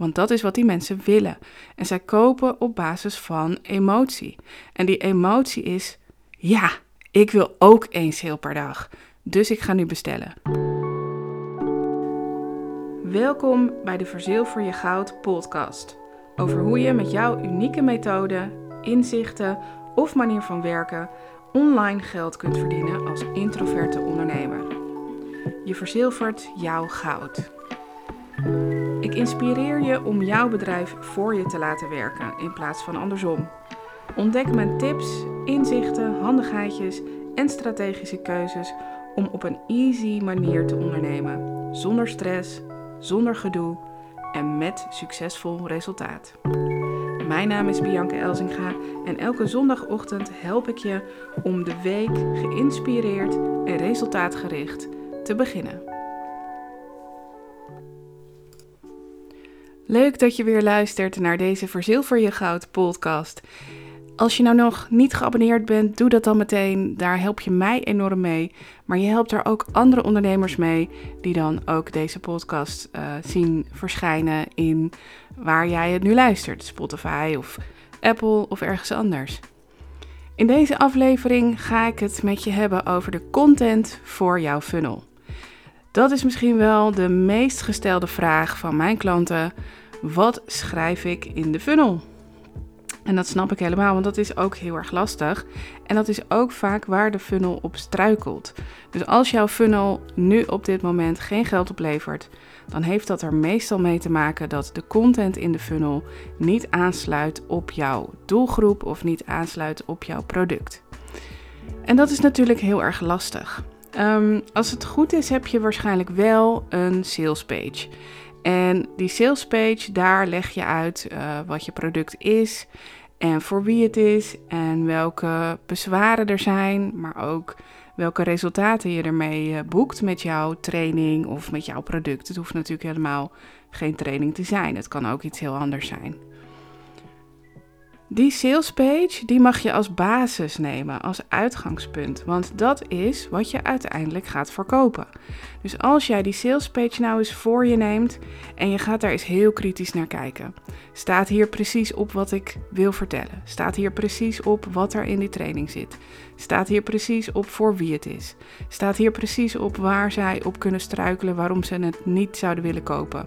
Want dat is wat die mensen willen. En zij kopen op basis van emotie. En die emotie is: ja, ik wil ook één sale per dag. Dus ik ga nu bestellen. Welkom bij de Verzilver je Goud podcast. Over hoe je met jouw unieke methode, inzichten of manier van werken online geld kunt verdienen als introverte ondernemer. Je verzilvert jouw goud. Ik inspireer je om jouw bedrijf voor je te laten werken in plaats van andersom. Ontdek mijn tips, inzichten, handigheidjes en strategische keuzes om op een easy manier te ondernemen, zonder stress, zonder gedoe en met succesvol resultaat. Mijn naam is Bianca Elzinga en elke zondagochtend help ik je om de week geïnspireerd en resultaatgericht te beginnen. Leuk dat je weer luistert naar deze Verzilver je Goud podcast. Als je nou nog niet geabonneerd bent, doe dat dan meteen. Daar help je mij enorm mee. Maar je helpt er ook andere ondernemers mee die dan ook deze podcast uh, zien verschijnen in waar jij het nu luistert. Spotify of Apple of ergens anders. In deze aflevering ga ik het met je hebben over de content voor jouw funnel. Dat is misschien wel de meest gestelde vraag van mijn klanten. Wat schrijf ik in de funnel? En dat snap ik helemaal, want dat is ook heel erg lastig. En dat is ook vaak waar de funnel op struikelt. Dus als jouw funnel nu op dit moment geen geld oplevert, dan heeft dat er meestal mee te maken dat de content in de funnel niet aansluit op jouw doelgroep of niet aansluit op jouw product. En dat is natuurlijk heel erg lastig. Um, als het goed is, heb je waarschijnlijk wel een sales page. En die sales page, daar leg je uit uh, wat je product is en voor wie het is en welke bezwaren er zijn, maar ook welke resultaten je ermee uh, boekt met jouw training of met jouw product. Het hoeft natuurlijk helemaal geen training te zijn. Het kan ook iets heel anders zijn. Die sales page die mag je als basis nemen, als uitgangspunt, want dat is wat je uiteindelijk gaat verkopen. Dus als jij die sales page nou eens voor je neemt en je gaat daar eens heel kritisch naar kijken, staat hier precies op wat ik wil vertellen? Staat hier precies op wat er in die training zit? Staat hier precies op voor wie het is? Staat hier precies op waar zij op kunnen struikelen, waarom ze het niet zouden willen kopen?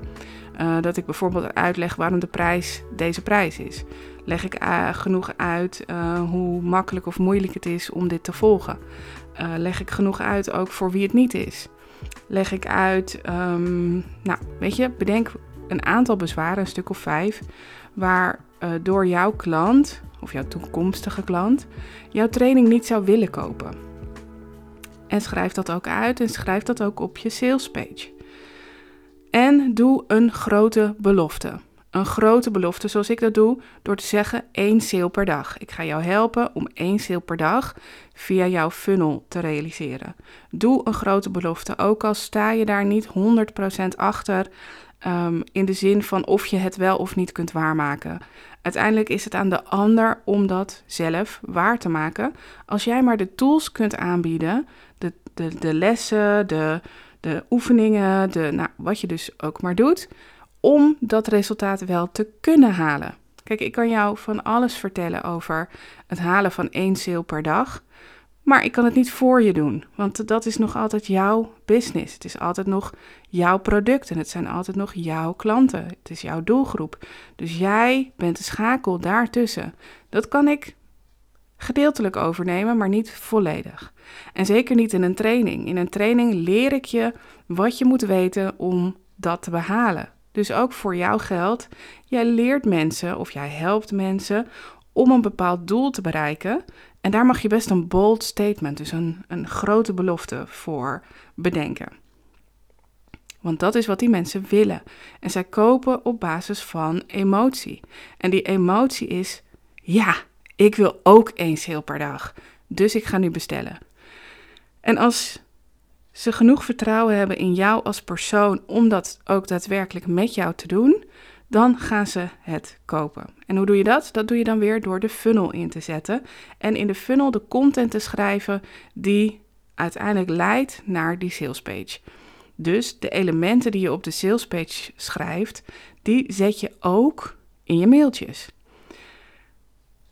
Uh, dat ik bijvoorbeeld uitleg waarom de prijs deze prijs is. Leg ik uh, genoeg uit uh, hoe makkelijk of moeilijk het is om dit te volgen. leg ik genoeg uit ook voor wie het niet is. Leg ik uit, um, nou weet je, bedenk een aantal bezwaren, een stuk of vijf, waar door jouw klant of jouw toekomstige klant jouw training niet zou willen kopen. En schrijf dat ook uit en schrijf dat ook op je sales page. En doe een grote belofte. Een grote belofte zoals ik dat doe door te zeggen één sale per dag. Ik ga jou helpen om één sale per dag via jouw funnel te realiseren. Doe een grote belofte, ook al sta je daar niet 100% achter um, in de zin van of je het wel of niet kunt waarmaken. Uiteindelijk is het aan de ander om dat zelf waar te maken. Als jij maar de tools kunt aanbieden, de, de, de lessen, de, de oefeningen, de, nou, wat je dus ook maar doet, om dat resultaat wel te kunnen halen. Kijk, ik kan jou van alles vertellen over het halen van één sale per dag. Maar ik kan het niet voor je doen, want dat is nog altijd jouw business. Het is altijd nog jouw product en het zijn altijd nog jouw klanten. Het is jouw doelgroep. Dus jij bent de schakel daartussen. Dat kan ik gedeeltelijk overnemen, maar niet volledig. En zeker niet in een training. In een training leer ik je wat je moet weten om dat te behalen. Dus ook voor jouw geld. Jij leert mensen of jij helpt mensen om een bepaald doel te bereiken. En daar mag je best een bold statement, dus een, een grote belofte voor bedenken. Want dat is wat die mensen willen. En zij kopen op basis van emotie. En die emotie is: ja, ik wil ook één sale per dag. Dus ik ga nu bestellen. En als ze genoeg vertrouwen hebben in jou als persoon om dat ook daadwerkelijk met jou te doen, dan gaan ze het kopen. En hoe doe je dat? Dat doe je dan weer door de funnel in te zetten en in de funnel de content te schrijven die uiteindelijk leidt naar die salespage. Dus de elementen die je op de salespage schrijft, die zet je ook in je mailtjes.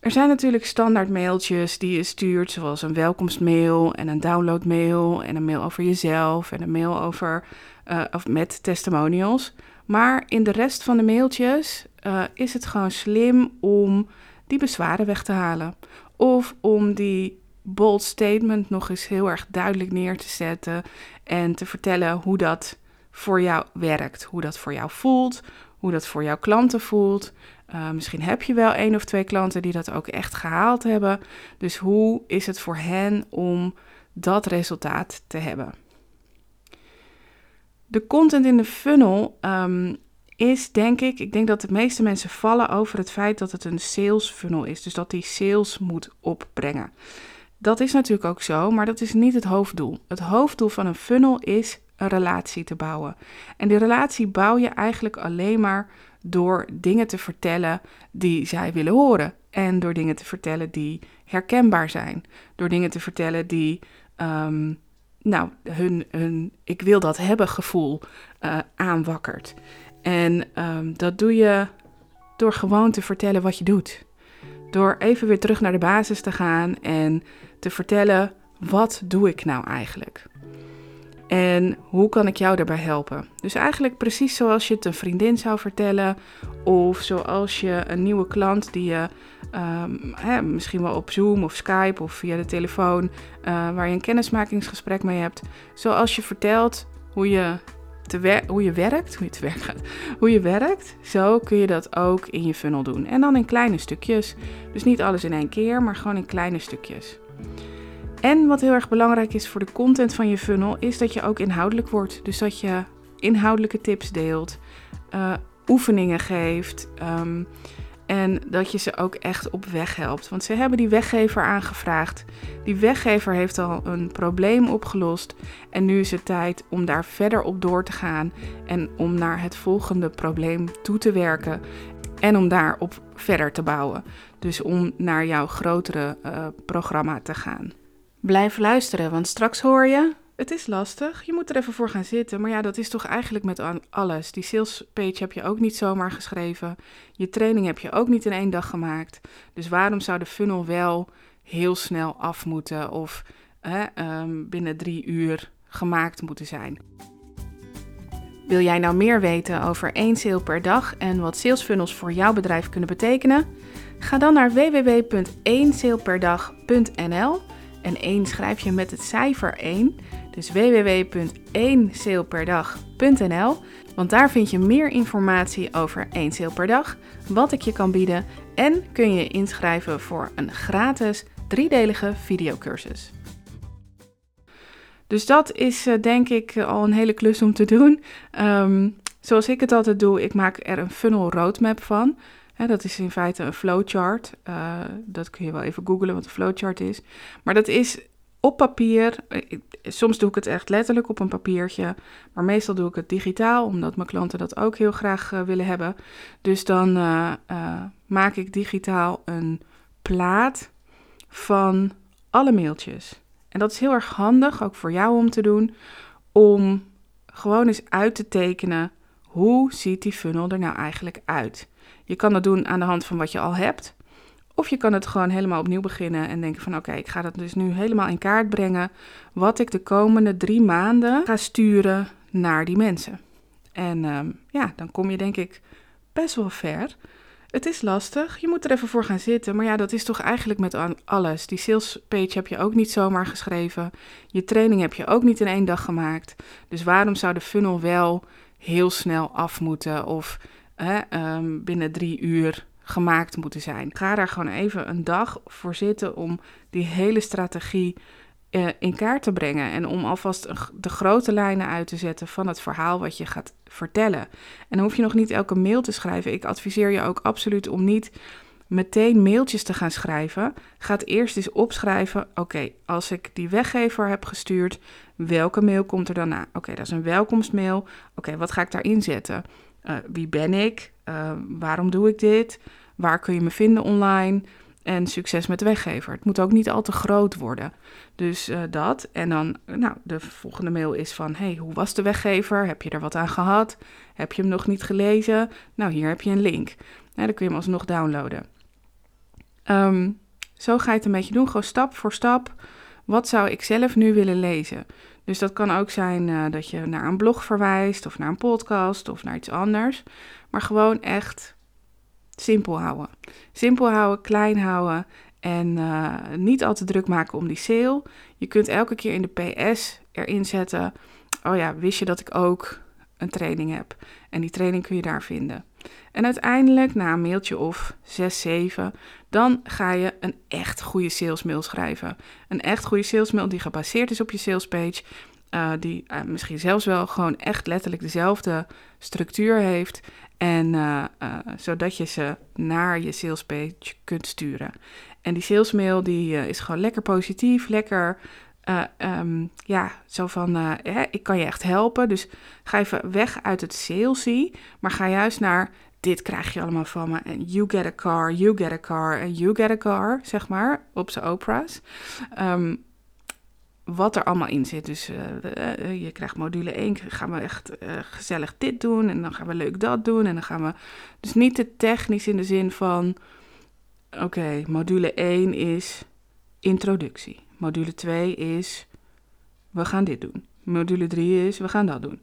Er zijn natuurlijk standaard mailtjes die je stuurt, zoals een welkomstmail en een downloadmail en een mail over jezelf en een mail over, uh, of met testimonials. Maar in de rest van de mailtjes uh, is het gewoon slim om die bezwaren weg te halen. Of om die bold statement nog eens heel erg duidelijk neer te zetten en te vertellen hoe dat voor jou werkt, hoe dat voor jou voelt, hoe dat voor jouw klanten voelt. Uh, misschien heb je wel één of twee klanten die dat ook echt gehaald hebben. Dus hoe is het voor hen om dat resultaat te hebben? De content in de funnel um, is denk ik, ik denk dat de meeste mensen vallen over het feit dat het een sales funnel is. Dus dat die sales moet opbrengen. Dat is natuurlijk ook zo, maar dat is niet het hoofddoel. Het hoofddoel van een funnel is een relatie te bouwen. En die relatie bouw je eigenlijk alleen maar door dingen te vertellen die zij willen horen. En door dingen te vertellen die herkenbaar zijn. Door dingen te vertellen die um, nou, hun, hun ik wil dat hebben gevoel uh, aanwakkert. En um, dat doe je door gewoon te vertellen wat je doet. Door even weer terug naar de basis te gaan en te vertellen: wat doe ik nou eigenlijk? En hoe kan ik jou daarbij helpen? Dus eigenlijk precies zoals je het een vriendin zou vertellen, of zoals je een nieuwe klant die je um, hè, misschien wel op Zoom of Skype of via de telefoon, uh, waar je een kennismakingsgesprek mee hebt, zoals je vertelt hoe je, te hoe je werkt, hoe je te gaat, hoe je werkt, zo kun je dat ook in je funnel doen. En dan in kleine stukjes. Dus niet alles in één keer, maar gewoon in kleine stukjes. En wat heel erg belangrijk is voor de content van je funnel, is dat je ook inhoudelijk wordt. Dus dat je inhoudelijke tips deelt, uh, oefeningen geeft. Um, en dat je ze ook echt op weg helpt. Want ze hebben die weggever aangevraagd. Die weggever heeft al een probleem opgelost. En nu is het tijd om daar verder op door te gaan. En om naar het volgende probleem toe te werken. En om daarop verder te bouwen. Dus om naar jouw grotere uh, programma te gaan. Blijf luisteren, want straks hoor je. Het is lastig, je moet er even voor gaan zitten. Maar ja, dat is toch eigenlijk met alles. Die sales page heb je ook niet zomaar geschreven. Je training heb je ook niet in één dag gemaakt. Dus waarom zou de funnel wel heel snel af moeten of hè, um, binnen drie uur gemaakt moeten zijn? Wil jij nou meer weten over één sale per dag en wat salesfunnels voor jouw bedrijf kunnen betekenen? Ga dan naar www.1saleperdag.nl en 1 schrijf je met het cijfer 1. Dus www.1saleperdag.nl. Want daar vind je meer informatie over 1 sale per dag, wat ik je kan bieden en kun je inschrijven voor een gratis driedelige videocursus. Dus dat is uh, denk ik al een hele klus om te doen. Um, zoals ik het altijd doe, ik maak er een funnel roadmap van dat is in feite een flowchart. Uh, dat kun je wel even googlen wat een flowchart is. Maar dat is op papier. Soms doe ik het echt letterlijk op een papiertje. Maar meestal doe ik het digitaal, omdat mijn klanten dat ook heel graag uh, willen hebben. Dus dan maak ik digitaal een plaat van alle mailtjes. En dat is heel erg handig, ook voor jou om te doen. Om gewoon eens uit te tekenen. Hoe ziet die funnel er nou eigenlijk uit? Je kan dat doen aan de hand van wat je al hebt. Of je kan het gewoon helemaal opnieuw beginnen en denken van oké, ik ga dat dus nu helemaal in kaart brengen. Wat ik de komende drie maanden ga sturen naar die mensen. En um, ja, dan kom je denk ik best wel ver. Het is lastig, je moet er even voor gaan zitten. Maar ja, dat is toch eigenlijk met alles. Die sales page heb je ook niet zomaar geschreven. Je training heb je ook niet in één dag gemaakt. Dus waarom zou de funnel wel heel snel af moeten? Of um, binnen drie uur gemaakt moeten zijn. Ga daar gewoon even een dag voor zitten om die hele strategie uh, in kaart te brengen. En om alvast de grote lijnen uit te zetten van het verhaal wat je gaat vertellen. En dan hoef je nog niet elke mail te schrijven. Ik adviseer je ook absoluut om niet meteen mailtjes te gaan schrijven. Ga eerst eens opschrijven. Oké, als ik die weggever heb gestuurd, welke mail komt er dan na? Oké, dat is een welkomstmail. Oké, wat ga ik daarin zetten? Uh, wie ben ik? Uh, waarom doe ik dit? Waar kun je me vinden online? En succes met de weggever. Het moet ook niet al te groot worden. Dus uh, dat. En dan, nou, de volgende mail is van: hey, hoe was de weggever? Heb je er wat aan gehad? Heb je hem nog niet gelezen? Nou, hier heb je een link. Dan kun je hem alsnog downloaden. Um, zo ga je het een beetje doen, gewoon stap voor stap. Wat zou ik zelf nu willen lezen? Dus dat kan ook zijn uh, dat je naar een blog verwijst, of naar een podcast, of naar iets anders. Maar gewoon echt simpel houden. Simpel houden, klein houden en uh, niet al te druk maken om die sale. Je kunt elke keer in de PS erin zetten. Oh ja, wist je dat ik ook een training heb? En die training kun je daar vinden. En uiteindelijk, na een mailtje of 6, 7, dan ga je een echt goede salesmail schrijven. Een echt goede salesmail die gebaseerd is op je salespage. Uh, die uh, misschien zelfs wel gewoon echt letterlijk dezelfde structuur heeft. En uh, zodat je ze naar je salespage kunt sturen. En die salesmail die is gewoon lekker positief, lekker um, ja, zo van, hè, ik kan je echt helpen. Dus ga even weg uit het salesy, maar ga juist naar dit krijg je allemaal van me. En you get a car, you get a car en you get a car, zeg maar, op zijn Oprah's. Um, wat er allemaal in zit. Dus uh, je krijgt module 1, gaan we echt gezellig dit doen en dan gaan we leuk dat doen. En dan gaan we, dus niet te technisch in de zin van, oké, module 1 is introductie. Module 2 is, we gaan dit doen. Module 3 is, we gaan dat doen.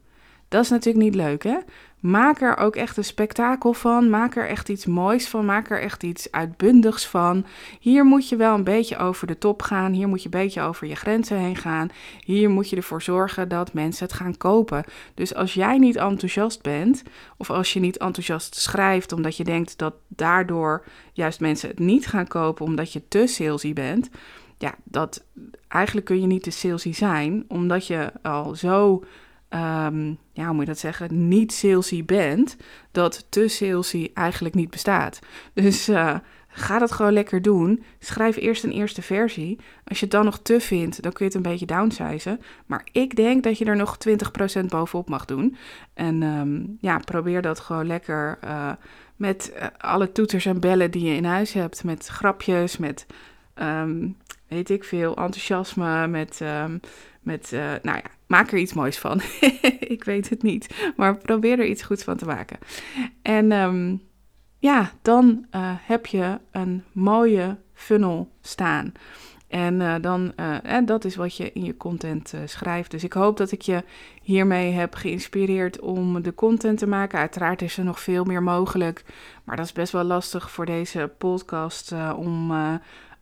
Dat is natuurlijk niet leuk, hè? Maak er ook echt een spektakel van. Maak er echt iets moois van. Maak er echt iets uitbundigs van. Hier moet je wel een beetje over de top gaan. Hier moet je een beetje over je grenzen heen gaan. Hier moet je ervoor zorgen dat mensen het gaan kopen. Dus als jij niet enthousiast bent, of als je niet enthousiast schrijft omdat je denkt dat daardoor juist mensen het niet gaan kopen omdat je te salesy bent. Ja, dat eigenlijk kun je niet te salesy zijn, omdat je al zo um, ja, hoe moet je dat zeggen, niet salesy bent, dat te salesy eigenlijk niet bestaat. Dus uh, ga dat gewoon lekker doen. Schrijf eerst een eerste versie. Als je het dan nog te vindt, dan kun je het een beetje downsizen. Maar ik denk dat je er nog 20% bovenop mag doen. En um, ja, probeer dat gewoon lekker uh, met uh, alle toeters en bellen die je in huis hebt. Met grapjes, met um, weet ik veel, enthousiasme, met, met nou ja, maak er iets moois van. ik weet het niet, maar probeer er iets goeds van te maken. En um, ja, dan uh, heb je een mooie funnel staan. En uh, dan, en dat is wat je in je content schrijft. Dus ik hoop dat ik je hiermee heb geïnspireerd om de content te maken. Uiteraard is er nog veel meer mogelijk, maar dat is best wel lastig voor deze podcast om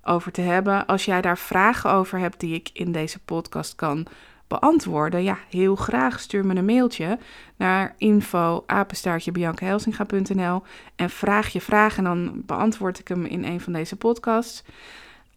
over te hebben. Als jij daar vragen over hebt die ik in deze podcast kan beantwoorden, ja, heel graag stuur me een mailtje naar info en vraag je vraag en dan beantwoord ik hem in een van deze podcasts.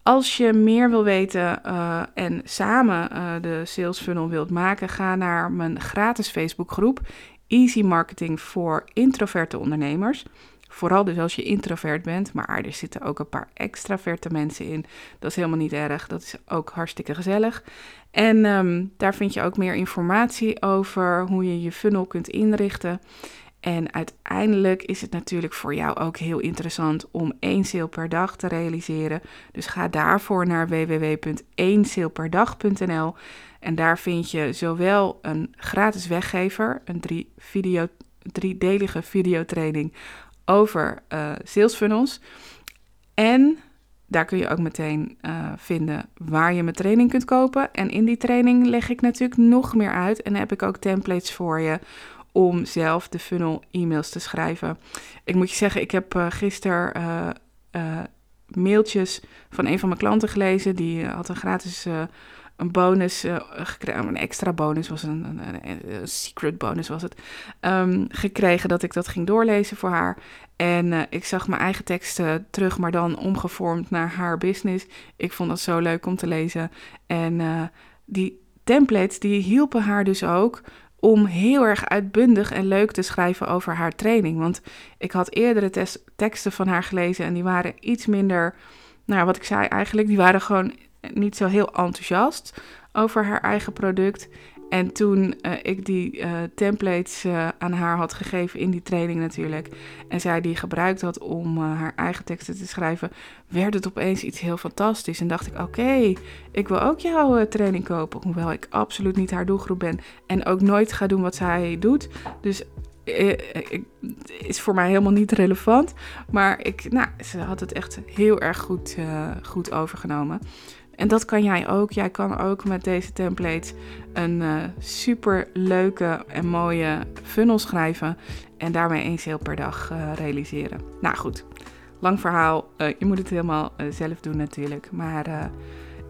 Als je meer wil weten uh, en samen uh, de sales funnel wilt maken, ga naar mijn gratis Facebookgroep Easy Marketing voor introverte ondernemers. Vooral dus als je introvert bent, maar er zitten ook een paar extraverte mensen in. Dat is helemaal niet erg, dat is ook hartstikke gezellig. En um, daar vind je ook meer informatie over hoe je je funnel kunt inrichten. En uiteindelijk is het natuurlijk voor jou ook heel interessant om één sale per dag te realiseren. Dus ga daarvoor naar www.1saleperdag.nl en daar vind je zowel een gratis weggever, een drie video, driedelige videotraining over uh, sales funnels. En daar kun je ook meteen uh, vinden waar je mijn training kunt kopen. En in die training leg ik natuurlijk nog meer uit. En heb ik ook templates voor je om zelf de funnel e-mails te schrijven. Ik moet je zeggen, ik heb uh, gisteren mailtjes van een van mijn klanten gelezen. Die had een gratis een bonus uh, gekregen, een extra bonus was een, een, secret bonus was het, um, gekregen dat ik dat ging doorlezen voor haar. En uh, ik zag mijn eigen teksten terug, maar dan omgevormd naar haar business. Ik vond dat zo leuk om te lezen. En uh, die templates die hielpen haar dus ook om heel erg uitbundig en leuk te schrijven over haar training. Want ik had eerdere teksten van haar gelezen en die waren iets minder, nou wat ik zei eigenlijk, die waren gewoon niet zo heel enthousiast over haar eigen product. En toen uh, ik die uh, templates uh, aan haar had gegeven in die training natuurlijk, en zij die gebruikt had om haar eigen teksten te schrijven, werd het opeens iets heel fantastisch. En dacht ik, oké, ik wil ook jouw training kopen, hoewel ik absoluut niet haar doelgroep ben en ook nooit ga doen wat zij doet. Dus is voor mij helemaal niet relevant. Maar ik, nou, ze had het echt heel erg goed, goed overgenomen. En dat kan jij ook. Jij kan ook met deze templates een uh, super leuke en mooie funnel schrijven. En daarmee één sale per dag uh, realiseren. Nou goed, lang verhaal. Uh, je moet het helemaal zelf doen natuurlijk. Maar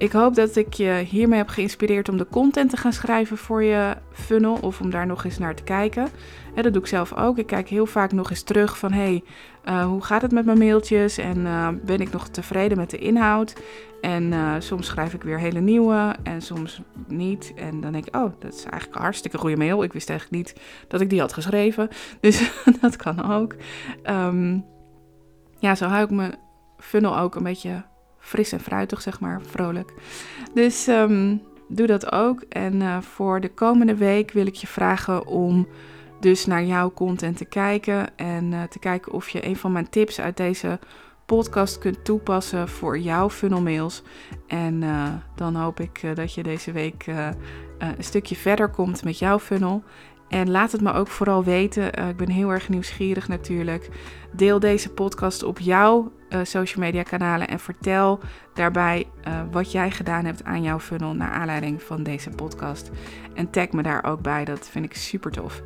ik hoop dat ik je hiermee heb geïnspireerd om de content te gaan schrijven voor je funnel. Of om daar nog eens naar te kijken. En dat doe ik zelf ook. Ik kijk heel vaak nog eens terug van hey, hoe gaat het met mijn mailtjes? En ben ik nog tevreden met de inhoud? En uh, soms schrijf ik weer hele nieuwe en soms niet. En dan denk ik, oh, dat is eigenlijk een hartstikke goede mail. Ik wist eigenlijk niet dat ik die had geschreven. Dus dat kan ook. Um, ja, zo hou ik mijn funnel ook een beetje fris en fruitig, zeg maar, vrolijk. Dus um, doe dat ook. En uh, voor de komende week wil ik je vragen om dus naar jouw content te kijken. En uh, te kijken of je een van mijn tips uit deze podcast kunt toepassen voor jouw funnelmails. En uh, dan hoop ik dat je deze week een stukje verder komt met jouw funnel. En laat het me ook vooral weten. ik ben heel erg nieuwsgierig natuurlijk. Deel deze podcast op jouw social media kanalen en vertel daarbij wat jij gedaan hebt aan jouw funnel naar aanleiding van deze podcast. En tag me daar ook bij. Dat vind ik super tof.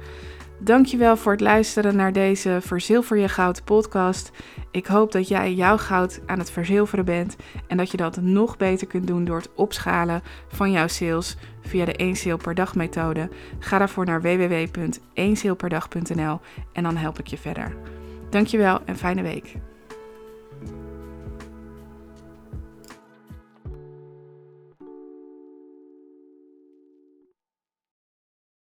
Dankjewel voor het luisteren naar deze Verzilver je Goud podcast. Ik hoop dat jij jouw goud aan het verzilveren bent en dat je dat nog beter kunt doen door het opschalen van jouw sales via de 1 sale per dag methode. Ga daarvoor naar www.1saleperdag.nl en dan help ik je verder. Dankjewel en fijne week.